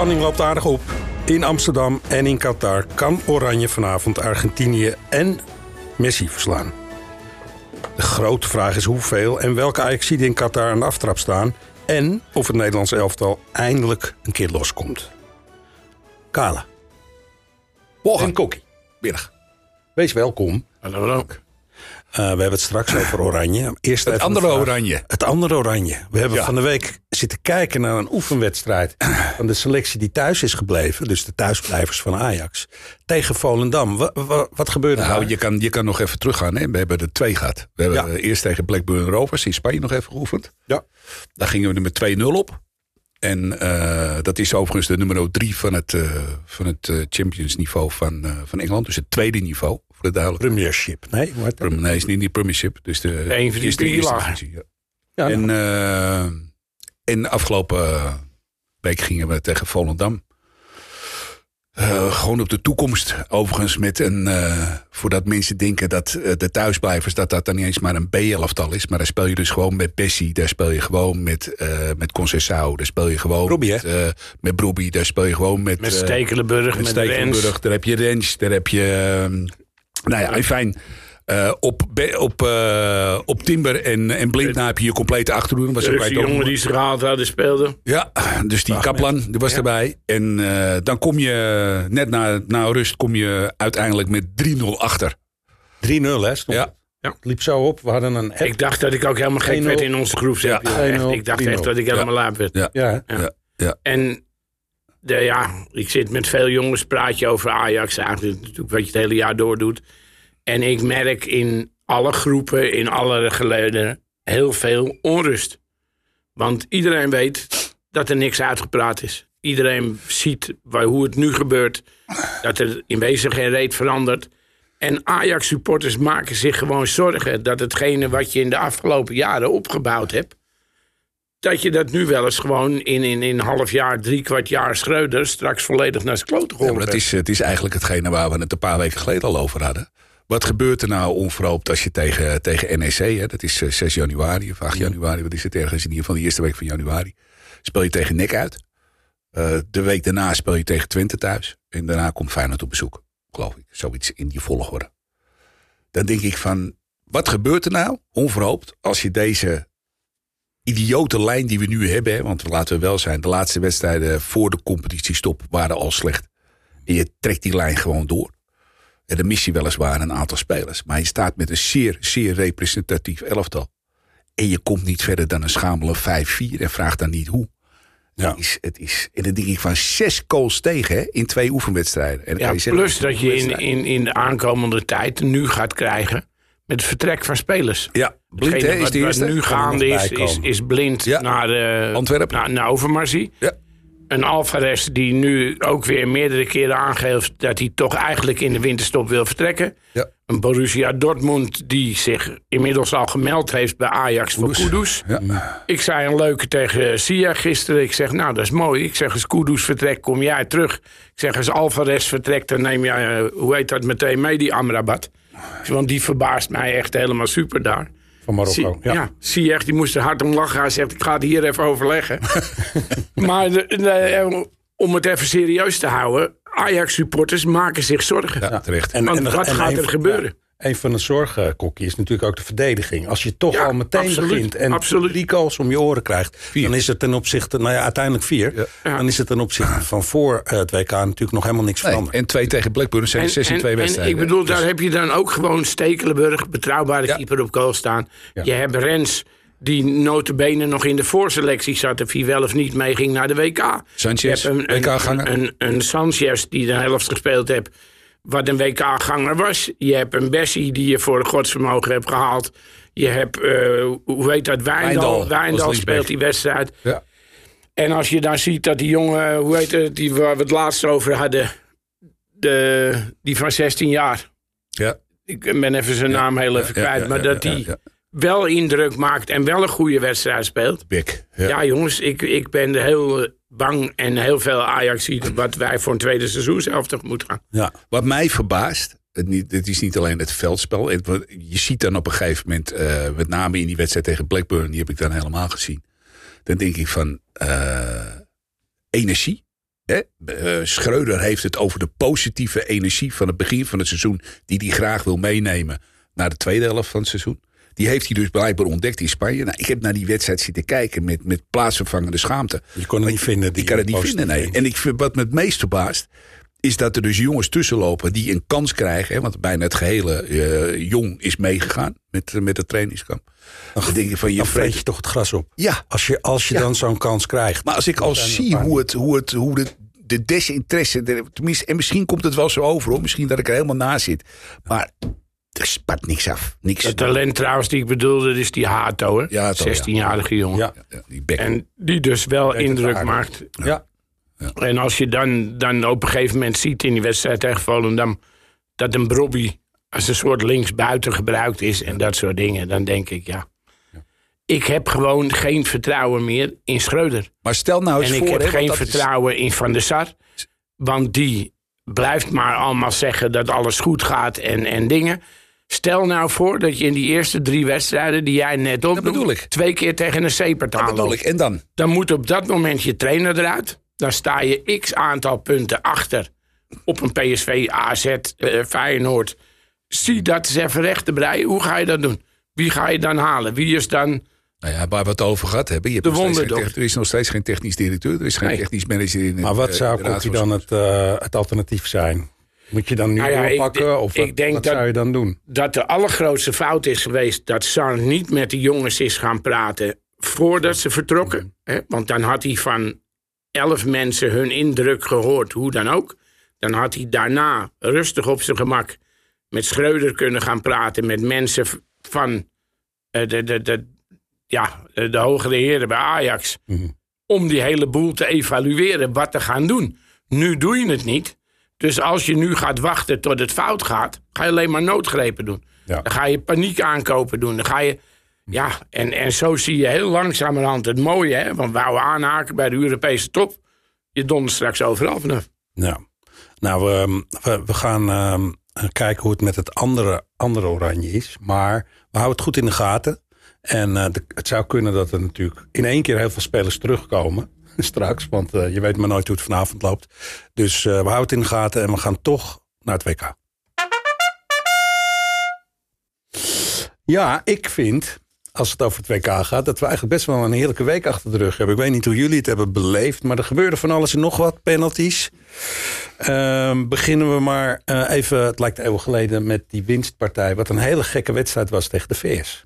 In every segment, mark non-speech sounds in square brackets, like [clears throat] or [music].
spanning loopt aardig op. In Amsterdam en in Qatar kan Oranje vanavond Argentinië en Messi verslaan. De grote vraag is hoeveel en welke Ajaxiden in Qatar aan de aftrap staan... en of het Nederlandse elftal eindelijk een keer loskomt. Kala. En Kokkie. Middag. Wees welkom. Hallo. Uh, we hebben het straks over Oranje. Eerst Het andere Oranje. Het andere Oranje. We hebben Ja. van de week zitten kijken naar een oefenwedstrijd [clears throat] van de selectie die thuis is gebleven. Dus de thuisblijvers van Ajax. Tegen Volendam. Wa- wa- wat gebeurde Nou, daar? je kan, je kan nog even teruggaan. Hè? We hebben er twee gehad. We hebben Ja. eh, eerst tegen Blackburn Rovers in Spanje nog even geoefend. Ja. Daar gingen we er met 2-0 op. En eh, dat is overigens de nummer 3 van het, eh, van het eh, Champions niveau van, eh, van Engeland. Dus het tweede niveau, voor de duidelijkheid. Premiership. Nee, dat? Nee, is niet die Premiership. Dus de, Een van die is de drie eerste lagen. divisie, ja. Ja, nou, En, eh en afgelopen eh, week gingen we tegen Volendam. Eh, gewoon op de toekomst. Overigens met een... eh, voordat mensen denken dat de thuisblijvers... dat dat dan niet eens maar een B-elftal is. Maar daar speel je dus gewoon met Bessie. Daar speel je gewoon met, eh met Concessao. Daar speel je gewoon Robbie, met, eh, met Brobbey. Daar speel je gewoon met... Met Stekelenburg, met met, Stekelenburg, Rens. daar heb je Rens, daar heb je... nou ja, fijn. Eh, op, Be- op, eh, op Timber en, en Blindna heb je je complete achterhoede. Was ook het jongen die ze gehaald hadden speelde. Ja, dus die Kaplan die was erbij. En eh, dan kom je net na, na rust kom je uiteindelijk met 3-0 achter. 3-0 hè, stond Ja. het. Het liep zo op. We hadden een... Ik dacht dat ik ook helemaal gek 1-0. werd in onze groep. Ja. Ja. Echt, 1-0, ik dacht echt 3-0. dat ik helemaal laat werd. Ja. ja? Ja. Ja. En ja, ik zit met veel jongens, praat je over Ajax. Eigenlijk wat je het hele jaar door doet. En ik merk in alle groepen, in alle geleden, heel veel onrust. Want iedereen weet dat er niks uitgepraat is. Iedereen ziet waar, hoe het nu gebeurt. Dat er in wezen geen reet verandert. En Ajax-supporters maken zich gewoon zorgen dat hetgene wat je in de afgelopen jaren opgebouwd hebt. Dat je dat nu wel eens gewoon in, in, in een half jaar, drie kwart jaar Schreuder straks volledig naar zijn klote Ja, geholpen maar het, is, het is eigenlijk hetgene waar we het een paar weken geleden al over hadden. Wat gebeurt er nou onverhoopt als je tegen, tegen NEC, hè, dat is eh, 6 januari of 8 januari, wat is het ergens in ieder geval de eerste week van januari, speel je tegen NEC uit. Eh, de week daarna speel je tegen Twente thuis. En daarna komt Feyenoord op bezoek, geloof ik. Zoiets in die volgorde. Dan denk ik van, wat gebeurt er nou onverhoopt als je deze idiote lijn die we nu hebben, hè, want laten we wel zijn, de laatste wedstrijden voor de competitiestop waren al slecht. En je trekt die lijn gewoon door. En dan mis je weliswaar een aantal spelers. Maar je staat met een zeer, zeer representatief elftal. En je komt niet verder dan een schamele 5-4 en vraagt dan niet hoe. Ja. Het is, het is, en dan denk ik van zes goals tegen hè, in twee oefenwedstrijden. En Ja, plus dat je in, in, in de aankomende tijd nu gaat krijgen met het vertrek van spelers. Ja, blind hè, is wat, de wat eerste. nu gaande is, is, is blind Ja. naar, eh, Antwerpen. naar, naar Overmarsie. Ja. Een Alvarez die nu ook weer meerdere keren aangeeft dat hij toch eigenlijk in de winterstop wil vertrekken. Ja. Een Borussia Dortmund die zich inmiddels al gemeld heeft bij Ajax voor Kudus. Ja. Ik zei een leuke tegen Sia gisteren. Ik zeg, nou, dat is mooi. Ik zeg, als Kudus vertrekt, kom jij terug. Ik zeg, als Alvarez vertrekt, dan neem jij, eh, hoe heet dat, meteen mee, die Amrabat. Want die verbaast mij echt helemaal super daar. Van Marokko. Zie, ja. ja. Ziyech, die moest er hard om lachen. Hij zegt, ik ga het hier even overleggen. [laughs] maar de- de- om het even serieus te houden... Ajax-supporters maken zich zorgen. Ja, terecht. En, Want wat gaat er van- gebeuren? ja, een van de zorgen, is natuurlijk ook de verdediging. Als je toch Ja, al meteen absoluut, begint en absoluut. drie goals om je oren krijgt... dan is het ten opzichte, nou ja, uiteindelijk vier... Ja. dan is het ten opzichte van voor eh, het WK natuurlijk nog helemaal niks Nee, veranderd. en twee tegen Blackburn zijn zes in twee en wedstrijden. ik bedoel, Dus- daar heb je dan ook gewoon Stekelenburg, betrouwbare Ja. keeper op goal staan. Ja. Je hebt Rens, die notabene nog in de voorselectie zat... of hij wel of niet meeging naar de WK. Sanchez, Je hebt een, WK-ganger. Een, een, een Sanchez die de helft gespeeld heeft... wat een WK-ganger was. Je hebt een Bessie die je voor godsvermogen hebt gehaald. Je hebt, eh, hoe heet dat, Wijndal Wijndal. speelt die wedstrijd. Ja. En als je dan ziet dat die jongen, hoe heet het, die waar we het laatst over hadden, de, die van 16 jaar. Ja. Ik ben even zijn naam heel even kwijt, maar dat ja. wel indruk maakt en wel een goede wedstrijd speelt. Ja, Ja. jongens, ik, ik ben heel eh, bang en heel veel Ajax ziet wat wij voor een tweede seizoen zelf tegemoet gaan. Ja. Wat mij verbaast, het, niet, het is niet alleen het veldspel. Je ziet dan op een gegeven moment, eh, met name in die wedstrijd tegen Blackburn, die heb ik dan helemaal gezien. Dan denk ik van eh, energie. Hè? Eh, Schreuder heeft het over de positieve energie van het begin van het seizoen. die hij graag wil meenemen naar de tweede helft van het seizoen. Die heeft hij dus blijkbaar ontdekt in Spanje. Nou, ik heb naar die wedstrijd zitten kijken met, met plaatsvervangende schaamte. Je kon het niet vinden. Die Ik kan het niet vinden, nee. En ik vind, wat me het meest verbaast, is dat er dus jongens tussenlopen die een kans krijgen. Hè, want bijna het gehele eh, jong is meegegaan met, met het trainingskamp. Dan denk je van je Dan vreet je toch het gras op. Ja, Als je, als je Ja. dan zo'n kans krijgt. maar als ik al zie hoe, het, hoe, het, hoe de, de desinteresse. de- tenminste, en misschien komt het wel zo over hoor. Misschien dat ik er helemaal naast zit. Maar er spat niks af. Niks. Het talent trouwens die ik bedoelde, is die Hato, hè? Ja, Hato, ja. 16-jarige jongen. Ja. Ja, die. En die dus wel indruk maakt. Ja. En als je dan, dan op een gegeven moment ziet in die wedstrijd tegen Volendam... dat een Brobby als een soort linksbuiten gebruikt is en dat soort dingen... dan denk ik, ja... Ik heb gewoon geen vertrouwen meer in Schreuder. maar stel nou eens En ik voor. heb hè, want geen is- vertrouwen in Van der Sar. Want die blijft maar allemaal zeggen dat alles goed gaat en, en dingen. Stel nou voor dat je in die eerste drie wedstrijden die jij net opnoemt... bedoel ik. twee keer tegen een C-partij dat bedoel ik. En dan? dan moet op dat moment je trainer eruit. Dan sta je x aantal punten achter op een PSV, AZ, eh, Feyenoord. Zie dat eens even recht te breien. Hoe ga je dat doen? Wie ga je dan halen? Wie is dan... Nou ja, waar we het over gehad hebben. Je hebt De nog steeds er is nog steeds geen technisch directeur. Er is geen Nee. technisch manager in. Maar wat eh, zou van dan het, eh, het alternatief zijn? Moet je dan nu Nou ja, ik doorpakken? denk- of ik wat, denk wat dat- zou je dan doen? dat de allergrootste fout is geweest dat Sar niet met de jongens is gaan praten voordat ze vertrokken. Hè? Want dan had hij van elf mensen hun indruk gehoord, hoe dan ook. Dan had hij daarna rustig op zijn gemak met Schreuder kunnen gaan praten, met mensen van eh, de, de, de, ja, de, de hogere heren bij Ajax. Om die hele boel te evalueren, wat te gaan doen. Nu doe je het niet. Dus als je nu gaat wachten tot het fout gaat, ga je alleen maar noodgrepen doen. Ja. Dan ga je paniek aankopen doen. Dan ga je. Ja, en, en zo zie je heel langzamerhand het mooie, hè? Want wou aanhaken bij de Europese top. Je dondert straks overal vanaf. Ja. Nou, we, we, we gaan ehm, kijken hoe het met het andere, andere oranje is. Maar we houden het goed in de gaten. En eh, de- het zou kunnen dat er natuurlijk in één keer heel veel spelers terugkomen. [laughs] Straks, want eh, je weet maar nooit hoe het vanavond loopt. Dus eh, we houden het in de gaten en we gaan toch naar het WK. Ja, ik vind, als het over het WK gaat, dat we eigenlijk best wel een heerlijke week achter de rug hebben. Ik weet niet hoe jullie het hebben beleefd, maar er gebeurde van alles en nog wat. Penalties. Ehm, beginnen we maar eh, even, het lijkt eeuwen geleden, met die winstpartij. Wat een hele gekke wedstrijd was tegen de VS.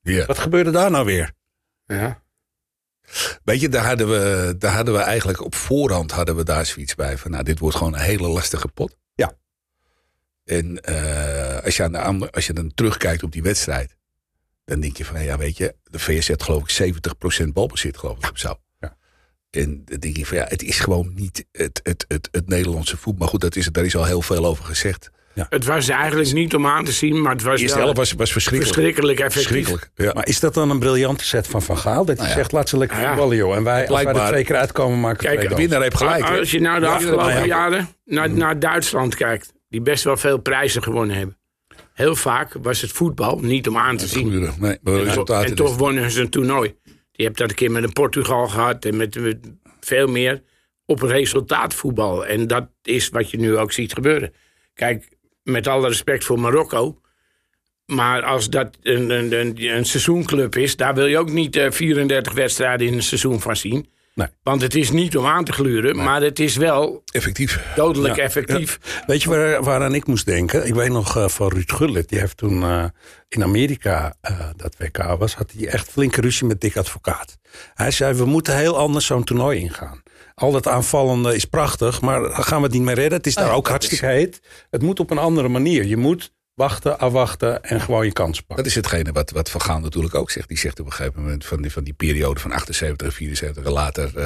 Ja. Wat gebeurde daar nou weer? Ja. Weet je, daar hadden, we, daar hadden we eigenlijk op voorhand hadden we daar zoiets bij. Van, nou, dit wordt gewoon een hele lastige pot. Ja. En eh, als, je aan de, ander- als je dan terugkijkt op die wedstrijd. Dan denk je van, ja weet je, de VS had geloof ik 70% balbezit geloof ik of zo. Ja. En dan denk je van, ja, het is gewoon niet het, het, het, het Nederlandse voetbal. Maar goed, dat is, daar is al heel veel over gezegd. Het was eigenlijk niet om aan te zien, maar het was eerste helft was, was verschrikkelijk. verschrikkelijk effectief. Verschrikkelijk, ja. Maar is dat dan een briljante set van Van Gaal? Dat hij Nou ja. zegt, laat ze lekker Nou ja. voetballen joh. En wij, als wij er twee keer uitkomen, maken we Kijk, De winnaar heeft gelijk. Als je nou de Ja, afgelopen ja. jaren naar, naar Duitsland kijkt, die best wel veel prijzen gewonnen hebben. Heel vaak was het voetbal niet om aan te zien. Gluren. Nee, maar En, resultaten en toch dus. wonnen ze een toernooi. Je hebt dat een keer met een Portugal gehad en met, met veel meer op resultaatvoetbal. En dat is wat je nu ook ziet gebeuren. Kijk, met alle respect voor Marokko. Maar als dat een, een, een, een seizoenclub is, daar wil je ook niet eh, 34 wedstrijden in een seizoen van zien. Nee. Want het is niet om aan te gluren, maar het is wel Effectief. dodelijk Ja. effectief. Weet je waar, waaraan ik moest denken? Ik weet nog eh, van Ruud Gullit. Die heeft toen eh, in Amerika eh, dat WK was. Had hij echt flinke ruzie met Dick Advocaat. Hij zei, we moeten heel anders zo'n toernooi ingaan. Al dat aanvallende is prachtig, maar gaan we het niet meer redden. Het is daar Nee, ook hartstikke heet. Het moet op een andere manier. Je moet wachten, afwachten en gewoon je kans pakken. Dat is hetgene wat, wat Van Gaal natuurlijk ook zegt. Die zegt op een gegeven moment van die, van die periode van 78 en 74 en later eh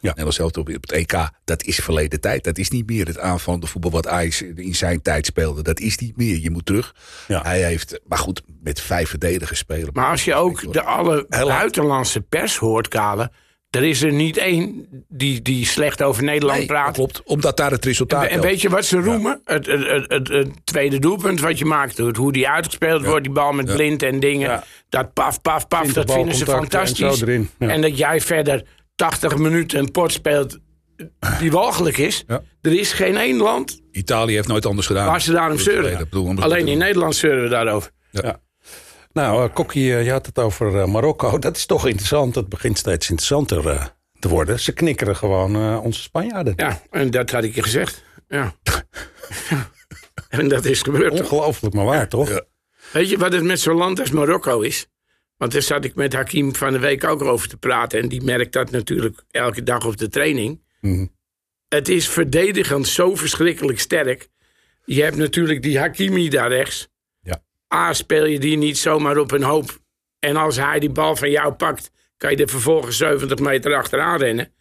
Ja. Nederlands zelf op, op het EK. Dat is verleden tijd. Dat is niet meer het aanvallende voetbal wat Ajax in zijn tijd speelde. Dat is niet meer. Je moet terug. Ja. Hij heeft, maar goed, met vijf verdedigers spelen. Maar als je ook de alle buitenlandse pers hoort, Kale... er is er niet één die, die slecht over Nederland Nee, praat. klopt. Omdat daar het resultaat En telt. weet je wat ze roemen? Het, het, het, het, het tweede doelpunt wat je maakt. Hoe die uitgespeeld wordt, die bal met blind en dingen. Ja. Dat paf, paf, paf, 20 dat vinden ze en fantastisch. ja. En dat jij verder 80 minuten een pot speelt die walgelijk is. Ja. Er is geen één land Italië heeft nooit anders gedaan. waar ze daarom zeuren. Alleen in Nederland zeuren we daarover. Nou, eh, Kokkie, eh, je had het over eh, Marokko. [laughs] Dat is toch interessant. Het begint steeds interessanter te worden. Ze knikkeren gewoon onze Spanjaarden. Ja, en dat had ik je gezegd. Ja. [laughs] [laughs] en dat is gebeurd. Ongelooflijk, maar waar, toch? Ja. Weet je wat het met zo'n land als Marokko is? Want daar zat ik met Hakim van de week ook over te praten. En die merkt dat natuurlijk elke dag op de training. Mhm. Het is verdedigend zo verschrikkelijk sterk. Je hebt natuurlijk die Hakimi daar rechts. A, speel je die niet zomaar op een hoop. En als hij die bal van jou pakt, kan je er vervolgens 70 meter achteraan rennen.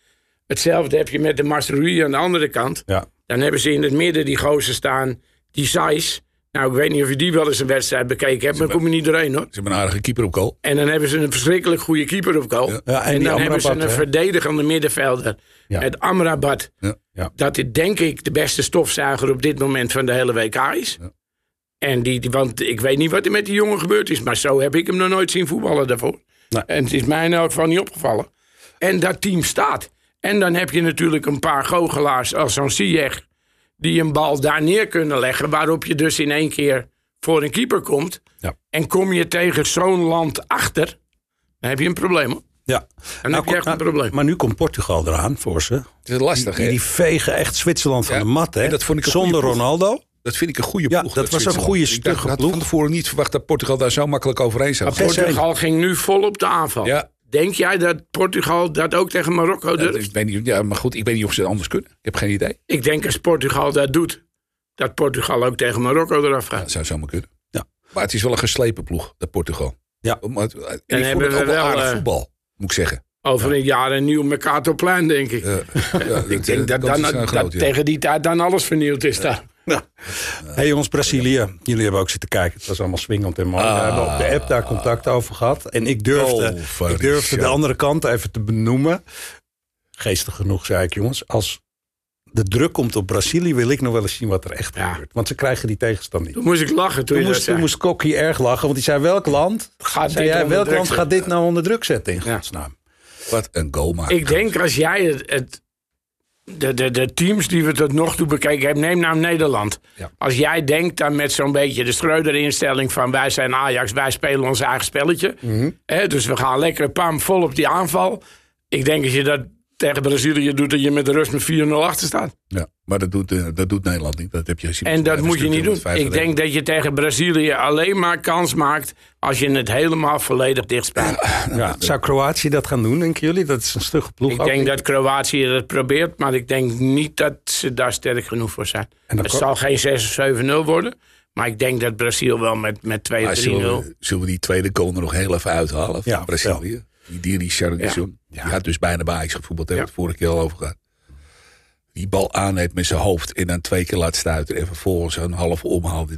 Hetzelfde heb je met de Masroui aan de andere kant. Ja. Dan hebben ze in het midden die gozer staan, die Sais. Nou, ik weet niet of je die wel eens een wedstrijd bekeken hebt, maar kom je niet doorheen hoor. Ze hebben een aardige keeper op goal. En dan hebben ze een verschrikkelijk goede keeper op goal. Ja. En en dan hebben ze een hè? verdedigende middenvelder. Ja. Met Amrabat. Ja. Ja. Dat dit denk ik de beste stofzuiger op dit moment van de hele WK is. En die, die, want ik weet niet wat er met die jongen gebeurd is. Maar zo heb ik hem nog nooit zien voetballen daarvoor. Nee. En het is mij in elk geval niet opgevallen. En dat team staat. En dan heb je natuurlijk een paar goochelaars als zo'n Ziyech. Die een bal daar neer kunnen leggen. Waarop je dus in één keer voor een keeper komt. Ja. En kom je tegen zo'n land achter. Dan heb je een probleem hoor. Ja. Dan heb je echt een maar- probleem. Maar nu komt Portugal eraan voor ze. Het is lastig, Die, hè? die vegen echt Zwitserland van Ja, de mat, hè? en dat vond ik Zonder. Ronaldo. Dat vind ik een goede Ja, ploeg. dat was een goede, stugge Ik had van tevoren niet verwacht dat Portugal daar zo makkelijk overheen zou gaan. Portugal ging nu vol op de aanval. Ja. Denk jij dat Portugal dat ook tegen Marokko Ja, durft? ik weet niet, ja, maar goed, ik weet niet of ze het anders kunnen. Ik heb geen idee. Ik denk als Portugal dat doet, dat Portugal ook tegen Marokko eraf Ja, gaat. dat zou zomaar kunnen. Ja. Maar het is wel een geslepen ploeg, dat Portugal. Ja. Maar, en ik hebben we ook wel aardig eh, voetbal, moet ik zeggen. Over een jaar een nieuw Mercatorplein, denk ik. Ja, ja, [laughs] ik denk dat, dan, dat groot, ja. tegen die tijd dan alles vernieuwd is daar. Hé hey jongens, Brazilië. Jullie hebben ook zitten kijken. Het was allemaal swingend en mooi. We Ah. hebben op de app daar contact over gehad. En ik durfde, Oh, ik durfde de andere kant even te benoemen. Geestig genoeg, zei ik jongens. Als de druk komt op Brazilië, wil ik nog wel eens zien wat er echt Ja. gebeurt. Want ze krijgen die tegenstand niet. Toen moest ik lachen toen, moest, toen moest Kokkie erg lachen, want die zei welk land, Gaat zei jij, welk land gaat dit nou onder druk zetten in Ja. godsnaam? Wat een goal maken. Ik denk als jij het, het- de, de, de teams die we tot nog toe bekeken hebben, neem nou Nederland. Ja. Als jij denkt dan met zo'n beetje de Schreuder-instelling van wij zijn Ajax, wij spelen ons eigen spelletje. Mhm. Hè, dus we gaan lekker pam vol op die aanval. Ik denk als je dat tegen Brazilië doet, dat je met de rust met 4-0 achter staat. Ja, maar dat doet, eh, dat doet Nederland niet. Dat heb je gezien. En dat moet je niet doen. Ik denk dat je tegen Brazilië alleen maar kans maakt als je het helemaal volledig dichtspijt. Ja, zou Kroatië dat gaan doen, denken jullie? Dat is een stugge ploeg. Ik ook. denk dat Kroatië dat probeert, maar ik denk niet dat ze daar sterk genoeg voor zijn. En Het zal geen 6 of 7-0 worden, maar ik denk dat Brazil wel met, met 2 Maar of 3-0. zullen, we, zullen we die tweede goal er nog heel even uithalen van Ja, Brazilië? Die, die Richard Ja. Die had dus bijna bij Ajax gevoetbald. Daar hebben we het vorige keer al over gehad. Die bal aanneemt met zijn hoofd en dan twee keer laat stuiten. En vervolgens een half omhaalt.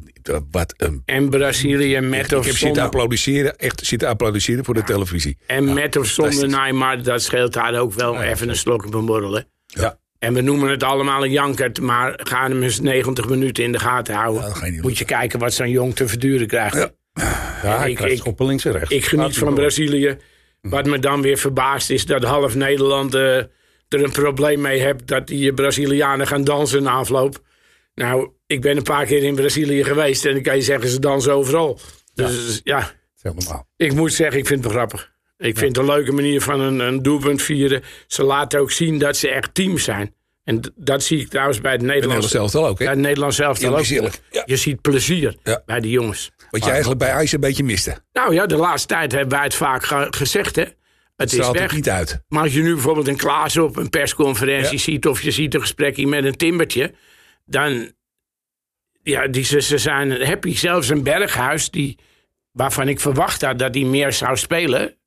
Wat een... En Brazilië met Ik of heb zitten zonder, applaudisseren. Echt zitten applaudisseren voor de televisie. en met of zonder. Neymar, dat scheelt daar ook wel even een slok op een borrel. Ja. En we noemen het allemaal een jankert, maar ga hem eens 90 minuten in de gaten houden. Ja, ga Moet je kijken wat zo'n jong te verduren krijgt. Ja, ik- krijgt ik- schoppen links en rechts. Ik geniet van Brazilië. Wat me dan weer verbaast is dat half Nederland eh, er een probleem mee heeft dat die Brazilianen gaan dansen na afloop. Nou, ik ben een paar keer in Brazilië geweest en dan kan je zeggen ze dansen overal. Dus ja, ik moet zeggen, ik vind het wel grappig. Ik vind het een leuke manier van een, een doelpunt vieren. Ze laten ook zien dat ze echt team zijn. En dat zie ik trouwens bij het Nederlands zelf ook. Hè? bij het Nederlands zelf ook. Ja. Je ziet plezier Ja. bij die jongens. Wat je eigenlijk bij Ajax een beetje miste. Nou ja, de laatste tijd hebben wij het vaak ge- gezegd, hè. Het is weg. niet uit. Maar als je nu bijvoorbeeld een Klaas op een persconferentie Ja. ziet... of je ziet een gesprekje met een Timbertje... dan... Ja, die, ze, ze zijn happy. Zelfs een Berghuis, die, waarvan ik verwacht had dat hij meer zou spelen...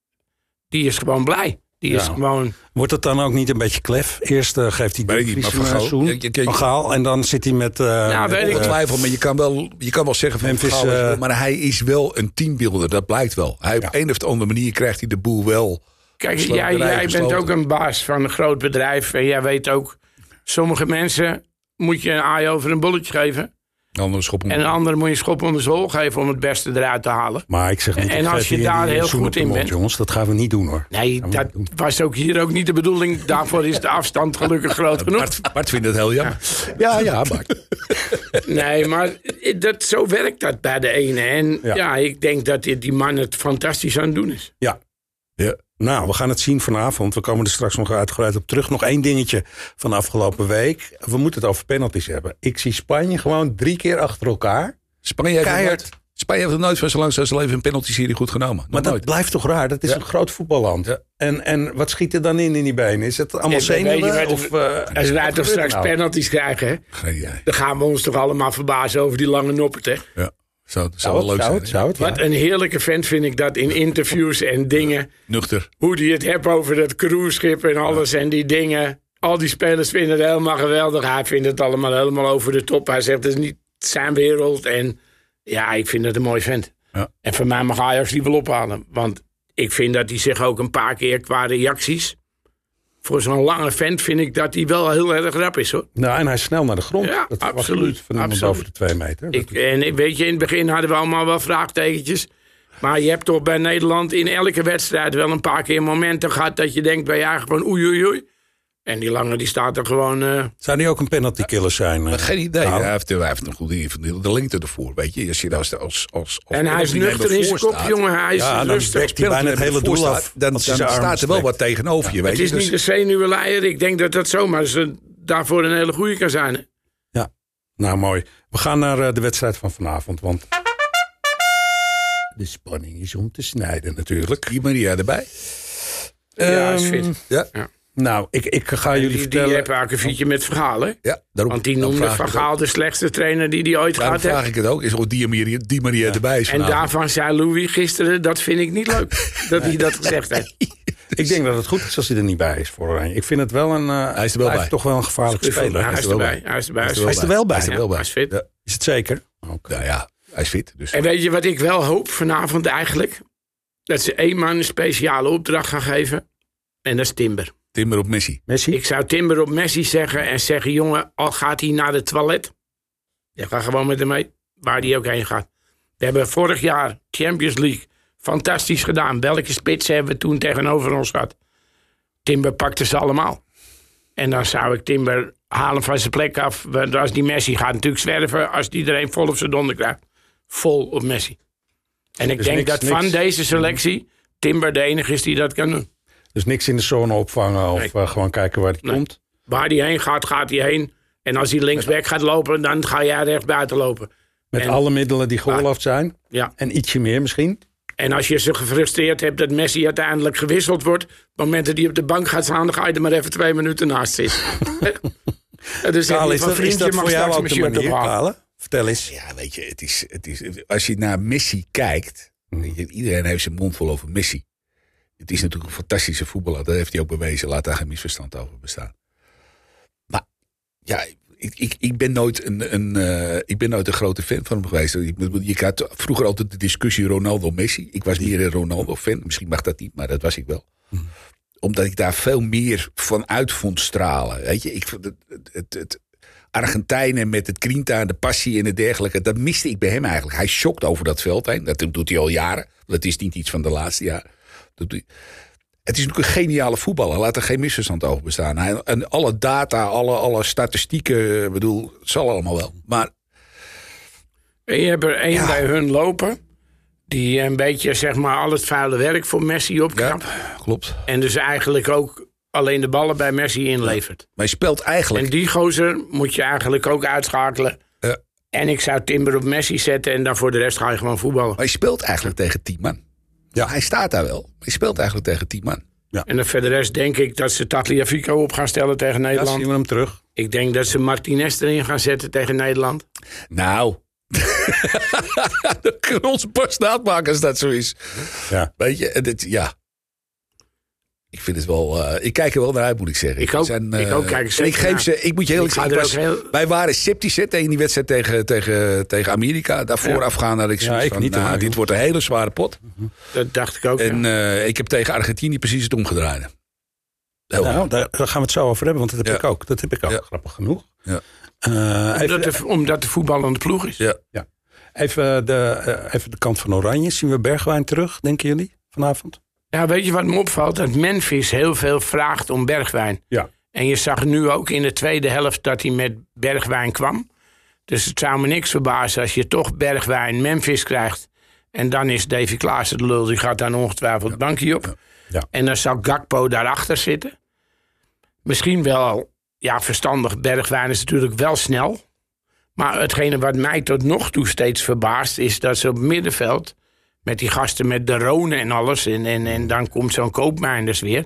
die is gewoon blij. Die is Ja. gewoon... Wordt het dan ook niet een beetje klef? Eerst eh, geeft hij ik de Van een Gaal- en dan zit hij met... eh, Ja, weet ik. eh, Ongetwijfeld, maar je kan wel, je kan wel zeggen van Memphis, Gaal is wel- eh, maar hij is wel een teambuilder, dat blijkt wel. Hij op een of andere manier krijgt hij de boel wel. Kijk, jij, jij bent gesloten. ook een baas van een groot bedrijf... en jij weet ook... sommige mensen moet je een aai over een bolletje geven... De andere schop. En een andere moet je schop onder zijn hol geven om het beste eruit te halen. Maar ik zeg niet, En als je daar heel goed de in bent. jongens. Dat gaan we niet doen hoor. Nee, dat was ook hier ook niet de bedoeling. Daarvoor is de afstand gelukkig groot genoeg. Bart, Bart vindt het heel jammer. Ja, ja, Bart. Nee, maar dat, zo werkt dat bij de ene. En Ja. ja, ik denk dat die, die man het fantastisch aan het doen is. Ja. Ja. Nou, we gaan het zien vanavond. We komen er straks nog uitgebreid op terug. Nog één dingetje van de afgelopen week. We moeten het over penalties hebben. Ik zie Spanje gewoon drie keer achter elkaar. Spanje heeft, Keihard. nooit, Spanje heeft nooit van zo lang zijn leven een penalty-serie goed genomen. Nog Maar dat nooit. blijft toch raar? Dat is Ja. een groot voetballand. Ja. En, en wat schiet er dan in in die benen? Is het allemaal zenuwen? Of, eh, Als wij wat toch straks er nou? penalties krijgen, dan gaan we ons toch allemaal verbazen over die lange noppert. Hè? Ja. Zou, zou leuk zou zijn. het, zou het, ja. Wat een heerlijke vent vind ik dat in interviews en dingen. Nuchter. Hoe die het hebt over dat cruiseschip en alles en die dingen. Al die spelers vinden het helemaal geweldig. Hij vindt het allemaal helemaal over de top. Hij zegt het is niet zijn wereld. En ja, ik vind het een mooi vent. Ja. En voor mij mag Ajax die wel ophalen. Want ik vind dat hij zich ook een paar keer qua reacties... Voor zo'n lange vent vind ik dat hij wel heel erg rap is hoor. Nou, en hij is snel naar de grond. Ja, dat absoluut, van iemand absoluut. boven de twee meter. Ik, en weet je, in het begin hadden we allemaal wel vraagtekentjes. Maar je hebt toch bij Nederland in elke wedstrijd wel een paar keer momenten gehad dat je denkt bij eigen van oei oei oei. En die lange die staat er gewoon. eh, Zou die ook een penalty killer zijn? eh? Geen idee. Nou, hij, heeft, hij heeft een goede de, de lengte ervoor. Weet je, als je daar als, als, als, als en hij is nuchter in zijn kop, jongen. Hij is Ja, dan rustig. bekt hij bijna het hele doel staat, af. Dan, dan staat er wel wat tegenover je. Weet Het is Dus- niet een zenuwenleier. Ik denk dat dat zomaar ze daarvoor een hele goede kan zijn. hè. Ja, nou mooi. We gaan naar eh, de wedstrijd van vanavond, want de spanning is om te snijden natuurlijk. Die Maria erbij. Ja, is Ehm, fit. Ja, Nou, ik, ik ga jullie Die, die vertellen. ook een fietje met verhalen. ja daarom, Want die noemde vraag ik Van het ook. Gaal de slechtste trainer die hij ooit Daarom gehad heeft. vraag ik het ook. Is of die Maria, die Maria erbij is En daarvan zei Louis gisteren, dat vind ik niet leuk. [laughs] dat hij dat gezegd heeft. Ik denk dat het goed is als hij er niet bij is voor Oranje. Ik vind het wel een. eh, Hij is er wel bij. toch wel een gevaarlijke speler. Hij is er wel erbij. bij. Hij is erbij. Hij is Hij er is Hij is er wel bij. Hij is er wel bij. Hij is fit. Ja. Is het zeker? Oké. Nou ja, hij is fit. Dus. En weet je wat ik wel hoop vanavond eigenlijk? Dat ze één man een speciale opdracht gaan geven. En dat is Timber. Timber op Messi. Messi? Ik zou Timber op Messi zeggen en zeggen: jongen, al gaat hij naar het toilet. Je gaat gewoon met hem mee, waar hij ook heen gaat. We hebben vorig jaar Champions League fantastisch gedaan. Welke spits hebben we toen tegenover ons gehad? Timber pakte ze allemaal. En dan zou ik Timber halen van zijn plek af. Want als die Messi gaat natuurlijk zwerven. Als die er een vol op zijn donder krijgt. Vol op Messi. En ik Dus denk niks- dat niks- van deze selectie Timber de enige is die dat kan doen. Dus niks in de zone opvangen of Nee. eh, gewoon kijken waar hij Nee. komt. Waar hij heen gaat, gaat hij heen. En als hij linksback gaat lopen, dan ga jij rechts buiten lopen. Met En- alle middelen die geoorloofd zijn. Ja. En ietsje meer misschien. En als je ze gefrustreerd hebt dat Messi uiteindelijk gewisseld wordt. op het moment dat hij op de bank gaat staan, dan ga je er maar even twee minuten naast zitten. [laughs] En dus is van dat, is vriendje dat voor jou ook de manier. Kale? Vertel eens. Ja, weet je, het is, het is, als je naar Messi kijkt. Hmm. iedereen heeft zijn mond vol over Messi. Het is natuurlijk een fantastische voetballer. Dat heeft hij ook bewezen. Laat daar geen misverstand over bestaan. Maar ja, ik, ik, ik, ben, nooit een, een, eh, ik ben nooit een grote fan van hem geweest. Ik had vroeger altijd de discussie Ronaldo-Messi. Ik was meer een Ronaldo-fan. Misschien mag dat niet, maar dat was ik wel. Omdat ik daar veel meer van uit vond stralen. Weet je, ik het, het, Argentijnen met het grinta en de passie en het dergelijke. Dat miste ik bij hem eigenlijk. Hij schokt over dat veld heen. Dat doet hij al jaren. Dat is niet iets van de laatste jaren. Het is natuurlijk een geniale voetballer. Laat er geen misverstand over bestaan. Hij, en alle data, alle, alle statistieken, ik bedoel, het zal allemaal wel. Maar En je hebt er één Ja. bij hun lopen. Die een beetje zeg maar al het vuile werk voor Messi ja, opknapt. klopt. En dus eigenlijk ook alleen de ballen bij Messi inlevert. Maar je speelt eigenlijk... En die gozer moet je eigenlijk ook uitschakelen. Ja. En ik zou Timber op Messi zetten en dan voor de rest ga je gewoon voetballen. Maar je speelt eigenlijk tegen tien man. Ja. Hij staat daar wel. Je speelt eigenlijk tegen tien man. En dan voor de rest denk ik dat ze Tagliafico op gaan stellen tegen Ja, Nederland. zien we hem terug. ik denk dat ze Martinez erin gaan zetten tegen Nederland. Nou... [laughs] Dan kunnen we onze borst naadmaken als dat zo is. Ja. Weet je, dit, ja. Ik vind het wel. eh, ik kijk er wel naar uit, moet ik zeggen. Ik ook. Zijn, Ik eh, ook, kijk er en ik geef naar. ze. Ik moet je heel Ik eerlijk zeggen. Wij waren sceptisch hè, tegen die wedstrijd tegen, tegen, tegen Amerika. Daarvoor Ja. afgaan dat ik Ja, zoiets ik van, niet, nou, dit wordt een hele zware pot. Dat dacht ik ook. En ja. eh, ik heb tegen Argentinië precies het omgedraaid. Heel Nou, daar, daar gaan we het zo over hebben, want dat heb Ja. ik ook. Dat heb ik ook, Ja. grappig genoeg. Ja. Eh, Omdat even, de, omdat de voetbal aan de ploeg is. Ja. even, de, eh, even de kant van Oranje. Zien we Bergwijn terug, denken jullie, vanavond? Ja, weet je wat me opvalt? Dat Memphis heel veel vraagt om Bergwijn. Ja. En je zag nu ook in de tweede helft dat hij met Bergwijn kwam. Dus het zou me niks verbazen als je toch Bergwijn Memphis krijgt. En dan is Davy Klaassen de lul, die gaat dan ongetwijfeld het bankje op. Ja. En dan zal Gakpo daarachter zitten. Misschien wel, ja, verstandig. Bergwijn is natuurlijk wel snel. Maar hetgene wat mij tot nog toe steeds verbaast... is dat ze op middenveld... met die gasten met de Rone en alles... en, en, en dan komt zo'n koopmijnders weer...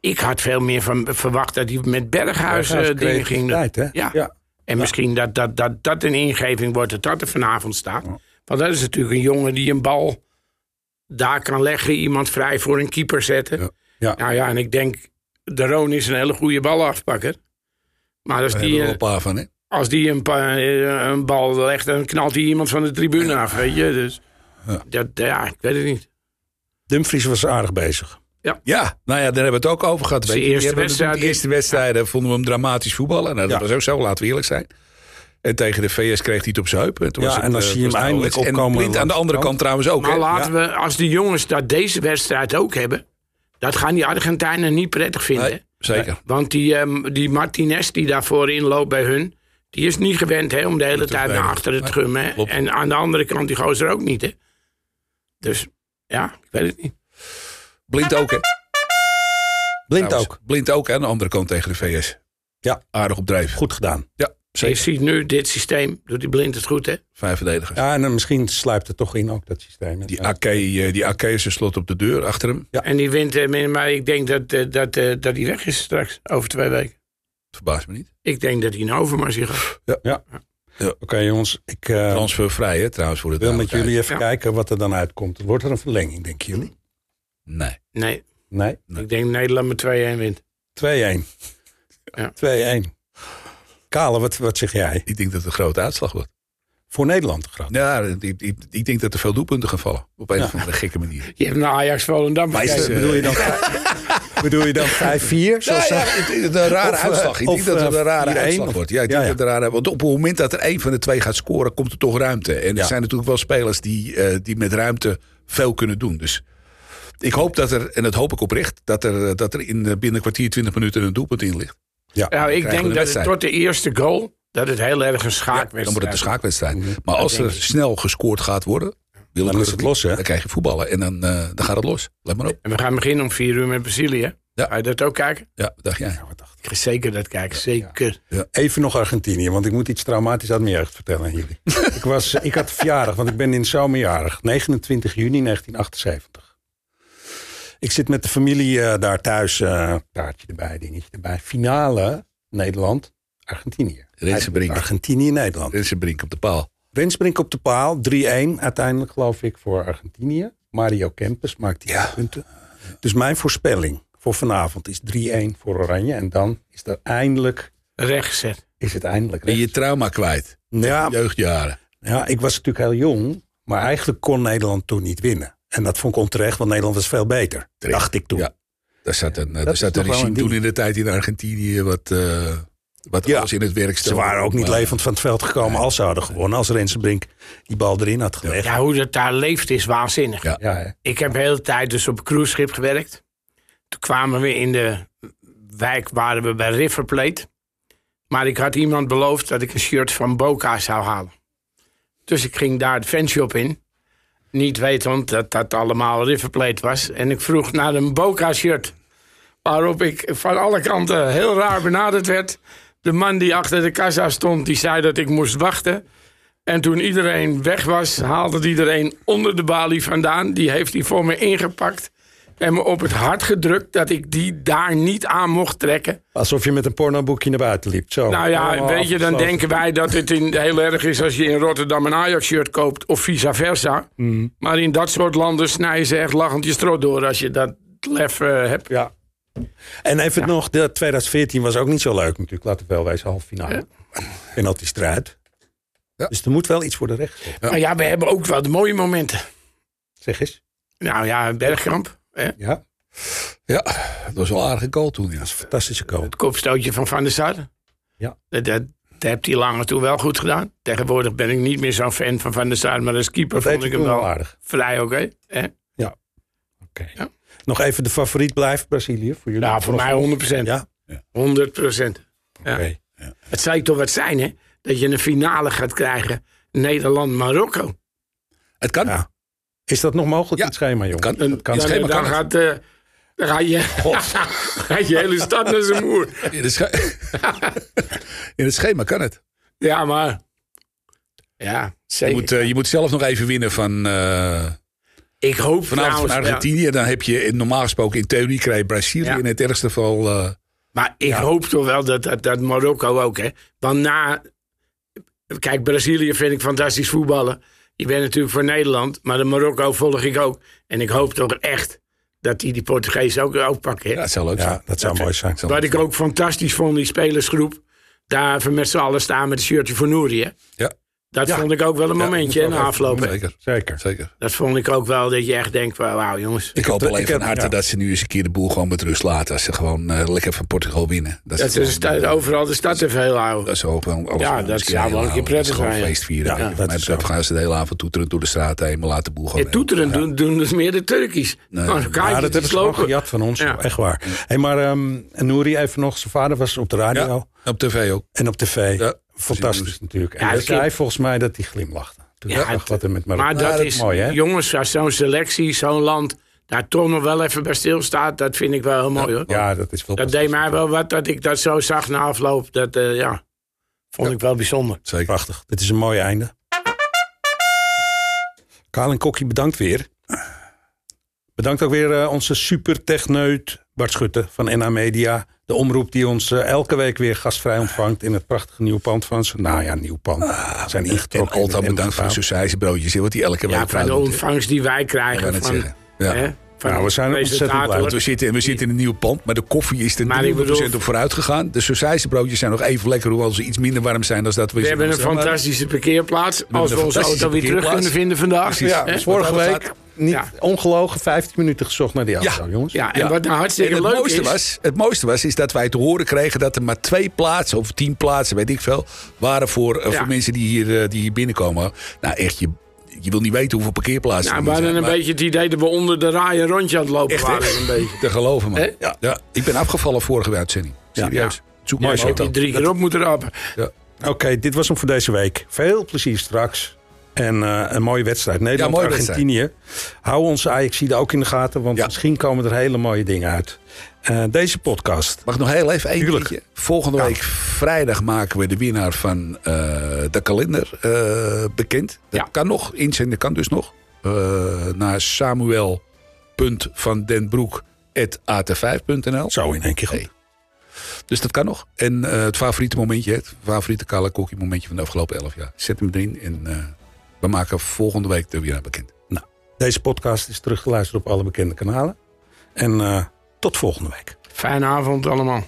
Ik had veel meer van verwacht dat hij met Berghuis, eh, Berghuis dingen ging creativiteit, hè? Ja. Ja. En misschien dat dat, dat dat een ingeving wordt dat dat er vanavond staat. Want dat is natuurlijk een jongen die een bal daar kan leggen. Iemand vrij voor een keeper zetten. Ja. Ja. Nou ja, en ik denk, de Roon is een hele goede balafpakker. Maar als Daar die, eh, een paar van, hè? als die een, pa- eh, een bal legt, dan knalt hij iemand van de tribune af. Weet je? Dus Ja. dat, ja, ik weet het niet. Dumfries was aardig bezig. Ja, nou ja, daar hebben we het ook over gehad. Weet je, eerste wedstrijd- De eerste wedstrijden vonden we hem dramatisch voetballen. Nou, dat Ja. was ook zo, laten we eerlijk zijn. En tegen de VS kreeg hij het op zijn heup. En, toen Ja, was het, en dan eh, zie je hem eindelijk opkomen En Blind aan de andere de kant trouwens ook. Maar hè? laten we, als die jongens dat deze wedstrijd ook hebben... dat gaan die Argentijnen niet prettig vinden. Nee, zeker. Want die, ehm, die Martinez die daarvoor inloopt bij hun... die is niet gewend hè, om de hele tijd naar achteren te gummen. En aan de andere kant die gozer ook niet. Hè. Dus ja, ik weet het niet. Blind ook, hè? Blind Trouwens, ook. Blind ook aan de andere kant tegen de VS. Ja. Aardig op drijf. Goed gedaan. Ja, Je ziet nu dit systeem, doet die blind het goed hè. Vijf verdedigers. Ja, en dan misschien sluipt het toch in ook, dat systeem. Die Ja. AK, eh, die AK is een slot op de deur achter hem. En die wint, eh, maar ik denk dat, eh, dat, dat hij weg is straks, over twee weken. Verbaast me niet. Ik denk dat hij naar Overmars gaat. Oké jongens, ik eh, Transfervrij, hè, trouwens, voor de wil met jullie even Ja. kijken wat er dan uitkomt. Wordt er een verlenging, denken jullie? Nee. Nee, Nee? ik denk Nederland met 2-1 wint. 2-1. Ja. 2-1. Kale, wat, wat zeg jij? Ik denk dat het een grote uitslag wordt. Voor Nederland groot. Ja, ik, ik, ik denk dat er veel doelpunten gaan vallen. Op een Ja. of andere gekke manier. Je hebt naar Ajax Volendam Maar is het- gekeken. bedoel je dan, [laughs] bedoel je dan 5-4? Zoals Ja, is een rare Of, eh, uitslag. Ik denk dat het eh, een rare 4-1 uitslag wordt. Ja, ik Ja, denk ja. dat het een rare, want op het moment dat er één van de twee gaat scoren, komt er toch ruimte. En Ja. er zijn natuurlijk wel spelers die, eh, die met ruimte veel kunnen doen. Dus ik hoop dat er, en dat hoop ik oprecht, dat er, dat er in eh, binnen een kwartier, 20 minuten een doelpunt in ligt. Ja. Nou, ik denk de dat het tot de eerste goal... dat het heel erg een schaakwedstrijd dan wordt het een schaakwedstrijd. Maar als er snel gescoord gaat worden, Dan is het los, hè? Dan krijg je voetballen en dan, eh, dan gaat het los. Let maar op. En we gaan beginnen om vier uur met Brazilië. Ja. Ga je dat ook kijken? Ja, dacht jij. Ik ga zeker dat kijken, zeker. Even nog Argentinië, want ik moet iets traumatisch uit mijn jeugd vertellen aan jullie. [laughs] ik, was, ik had verjaardag, want ik ben in zomerjarig. 29 juni 1978. Ik zit met de familie eh, daar thuis. eh taartje erbij, dingetje erbij. Finale Nederland, Argentinië. Argentinië, Nederland. Er is een brink op de paal. Rensbrink op de paal, 3-1 uiteindelijk geloof ik voor Argentinië. Mario Kempes maakt die Ja. punten. Dus mijn voorspelling voor vanavond is 3-1 voor Oranje. En dan is, er eindelijk, Rechtgezet. is het eindelijk Ben je recht. trauma kwijt? Ja, Jeugdjaren. ja, ik was natuurlijk heel jong. Maar eigenlijk kon Nederland toen niet winnen. En dat vond ik onterecht, want Nederland was veel beter. Terecht. Dacht ik toen. Ja. Daar zat een, Dat daar zat een regime toen in de tijd in Argentinië wat, eh, wat Ja. alles in het werk Ze waren ook niet Maar- levend van het veld gekomen als ze hadden gewonnen. Als Rensenbrink die bal erin had gelegd. Ja, hoe dat daar leeft is waanzinnig. Ja. Ik heb de hele tijd dus op een cruiseschip gewerkt. Toen kwamen we in de wijk, waren we bij River Plate. Maar ik had iemand beloofd dat ik een shirt van Boca zou halen. Dus ik ging daar de fanshop in. Niet wetend dat dat allemaal River Plate was. En ik vroeg naar een Boca shirt. Waarop ik van alle kanten heel raar benaderd werd. De man die achter de kassa stond, die zei dat ik moest wachten. En toen iedereen weg was, haalde iedereen onder de balie vandaan. Die heeft hij voor me ingepakt. En me op het hart gedrukt dat ik die daar niet aan mocht trekken. Alsof je met een pornoboekje naar buiten liep. Zo. Nou ja, Allemaal weet je, dan denken wij dat het in, heel erg is als je in Rotterdam een Ajax-shirt koopt of vice versa. Mm. Maar in dat soort landen snijden ze echt lachend je strot door als je dat lef eh, hebt. Ja. En even nog, de 2014 was ook niet zo leuk natuurlijk. Laten we wel wijzen, halve finale. Penalty strijd. Ja. Dus er moet wel iets worden recht. Maar ja, we hebben ook wel de mooie momenten. Zeg eens. Nou ja, Bergkamp. Hè? Ja, Ja, dat was wel een aardige goal toen. Ja. fantastische goal. Het kopstootje van Van der Sar. Ja. Dat, dat, Dat heeft hij langer toen wel goed gedaan. Tegenwoordig ben ik niet meer zo'n fan van Van der Sar. Maar als keeper Dat vond ik hem wel aardig. vrij oké. hè? Oké. Ja. Nog even de favoriet blijft Brazilië voor jullie? Nou, voor mij 100%. Ja? 100%. Ja. Oké. Het zou toch wat zijn, hè? Dat je een finale gaat krijgen. Nederland-Marokko. Het kan. Ja. Is dat nog mogelijk Ja, in het schema, jongen? kan. Dat kan. Het schema dan kan het. gaat, eh, dan ga je, [laughs] gaat je hele stad naar zijn moer. In het, [laughs] in het schema kan het. Ja, maar... Ja, Je zeker. moet, eh, je moet zelf nog even winnen van, eh ik hoop vanavond van trouwens... ja, Argentinië. Dan heb je normaal gesproken in theorie krijg je Brazilië. Ja. In het ergste geval... eh, maar ik hoop toch wel dat, dat, dat Marokko ook, hè. Want na... Kijk, Brazilië vind ik fantastisch voetballen. Je bent natuurlijk voor Nederland, maar de Marokko volg ik ook. En ik hoop toch echt dat die die Portugees ook, ook pakken, hè. ja, het zou leuk zijn. Ja, dat zou mooi zijn. Wat ik ook fantastisch vond, die spelersgroep. Daar even met z'n allen staan met een shirtje voor Nouri, hè. Ja. Dat Ja. vond ik ook wel een Ja, momentje wel afloop. hè. Zeker, Zeker. zeker. Dat vond ik ook wel dat je echt denkt, van, wauw jongens. Ik hoop alleen van harte ja. dat ze nu eens een keer de boel gewoon met rust laten. Als ze gewoon eh, lekker van Portugal winnen. Dat, Dat ze is gewoon, sta- overal de stad even heel houden. Dat is hopen. Alles Ja, gewoon dat zou heel wel een keer prettig Dat is gewoon zijn, ja. feest vieren. Ja, Ja, dat dat is is gaan ze de hele avond toeteren door de straat heen. Maar laten de boel gewoon... Ja, toeteren doen, doen dus meer de. Nee. Maar Ja, dat hebben ze gewoon gejat van ons. Ja. Echt waar. Hey, maar ehm Nouri even nog. Zijn vader was op de radio Ja, op tv ook. en op tv. Ja. Fantastisch natuurlijk. En Ja, hij zei volgens mij dat hij glimlachte. Toen Ja, dacht wat er met Marokko. Maar dat is, mooi, hè? jongens, als zo'n selectie, zo'n land, daar toch nog wel even bij stilstaat, dat vind ik wel heel mooi hoor. Ja, dat is wel Dat deed mij wel wat dat ik dat zo zag na afloop. Dat, eh, ja, vond ik wel bijzonder. Zeker. Prachtig. Dit is een mooi einde. Kaal en Kokkie, bedankt weer. Bedankt ook weer eh, onze supertechneut Bart Schutte van NA Media. De omroep die ons eh, elke week weer gastvrij ontvangt in het prachtige nieuwe pand van ze. Nou ja, nieuw pand. We zijn En ingetrokken. in altijd bedankt voor de hè, Wat die elke week Ja, van de ontvangst die wij krijgen. van. Ja. Van Nou, we zijn ontzettend blij. Want we zitten, we zitten in een nieuw pand, maar de koffie is er Maar ik 300% bedoel- op vooruit gegaan. De sausijzenbroodjes zijn nog even lekker, hoewel ze iets minder warm zijn dan dat we We ze hebben een fantastische parkeerplaats. Als we onze auto weer terug kunnen vinden vandaag. Precies. Ja, dus vorige week niet Ja. ongelogen 15 minuten gezocht naar die auto, Ja. jongens. Ja, en Ja. wat nou En hartstikke het leuk mooiste, is... was, het mooiste was is dat wij te horen kregen dat er maar twee plaatsen, of tien plaatsen, weet ik veel, waren voor, eh, Ja. voor mensen die hier, eh, die hier binnenkomen. Nou, echt, je, je wil niet weten hoeveel parkeerplaatsen Nou, er we zijn. hadden een maar beetje het idee dat we onder de raai een rondje aan het lopen Echt, waren. Een beetje. Te geloven, man. Ja. ja. Ik ben afgevallen vorige uitzending. Serieus. Zoek Ja, maar een hebt auto. die drie keer op moeten rapen. Oké, dit was hem voor deze week. Veel plezier straks. En eh, een mooie wedstrijd. Nederland-Argentinië. Hou onze Ajaxide ook in de gaten, want Ja. misschien komen er hele mooie dingen uit. Eh, deze podcast. Mag ik nog heel even één dingetje? Volgende Ja. week vrijdag maken we de winnaar van eh, de kalender eh, bekend. Dat Ja. kan nog. Inzenden kan dus nog. Naar samuel.vandenbroek.at5.nl Zo in één keer goed. Hey. Dus dat kan nog. En het favoriete momentje, het favoriete kale kokkie momentje van de afgelopen elf jaar. Zet hem erin en we maken volgende week de winnaar bekend. Deze podcast is terug te luisteren op alle bekende kanalen. En tot volgende week. Fijne avond allemaal.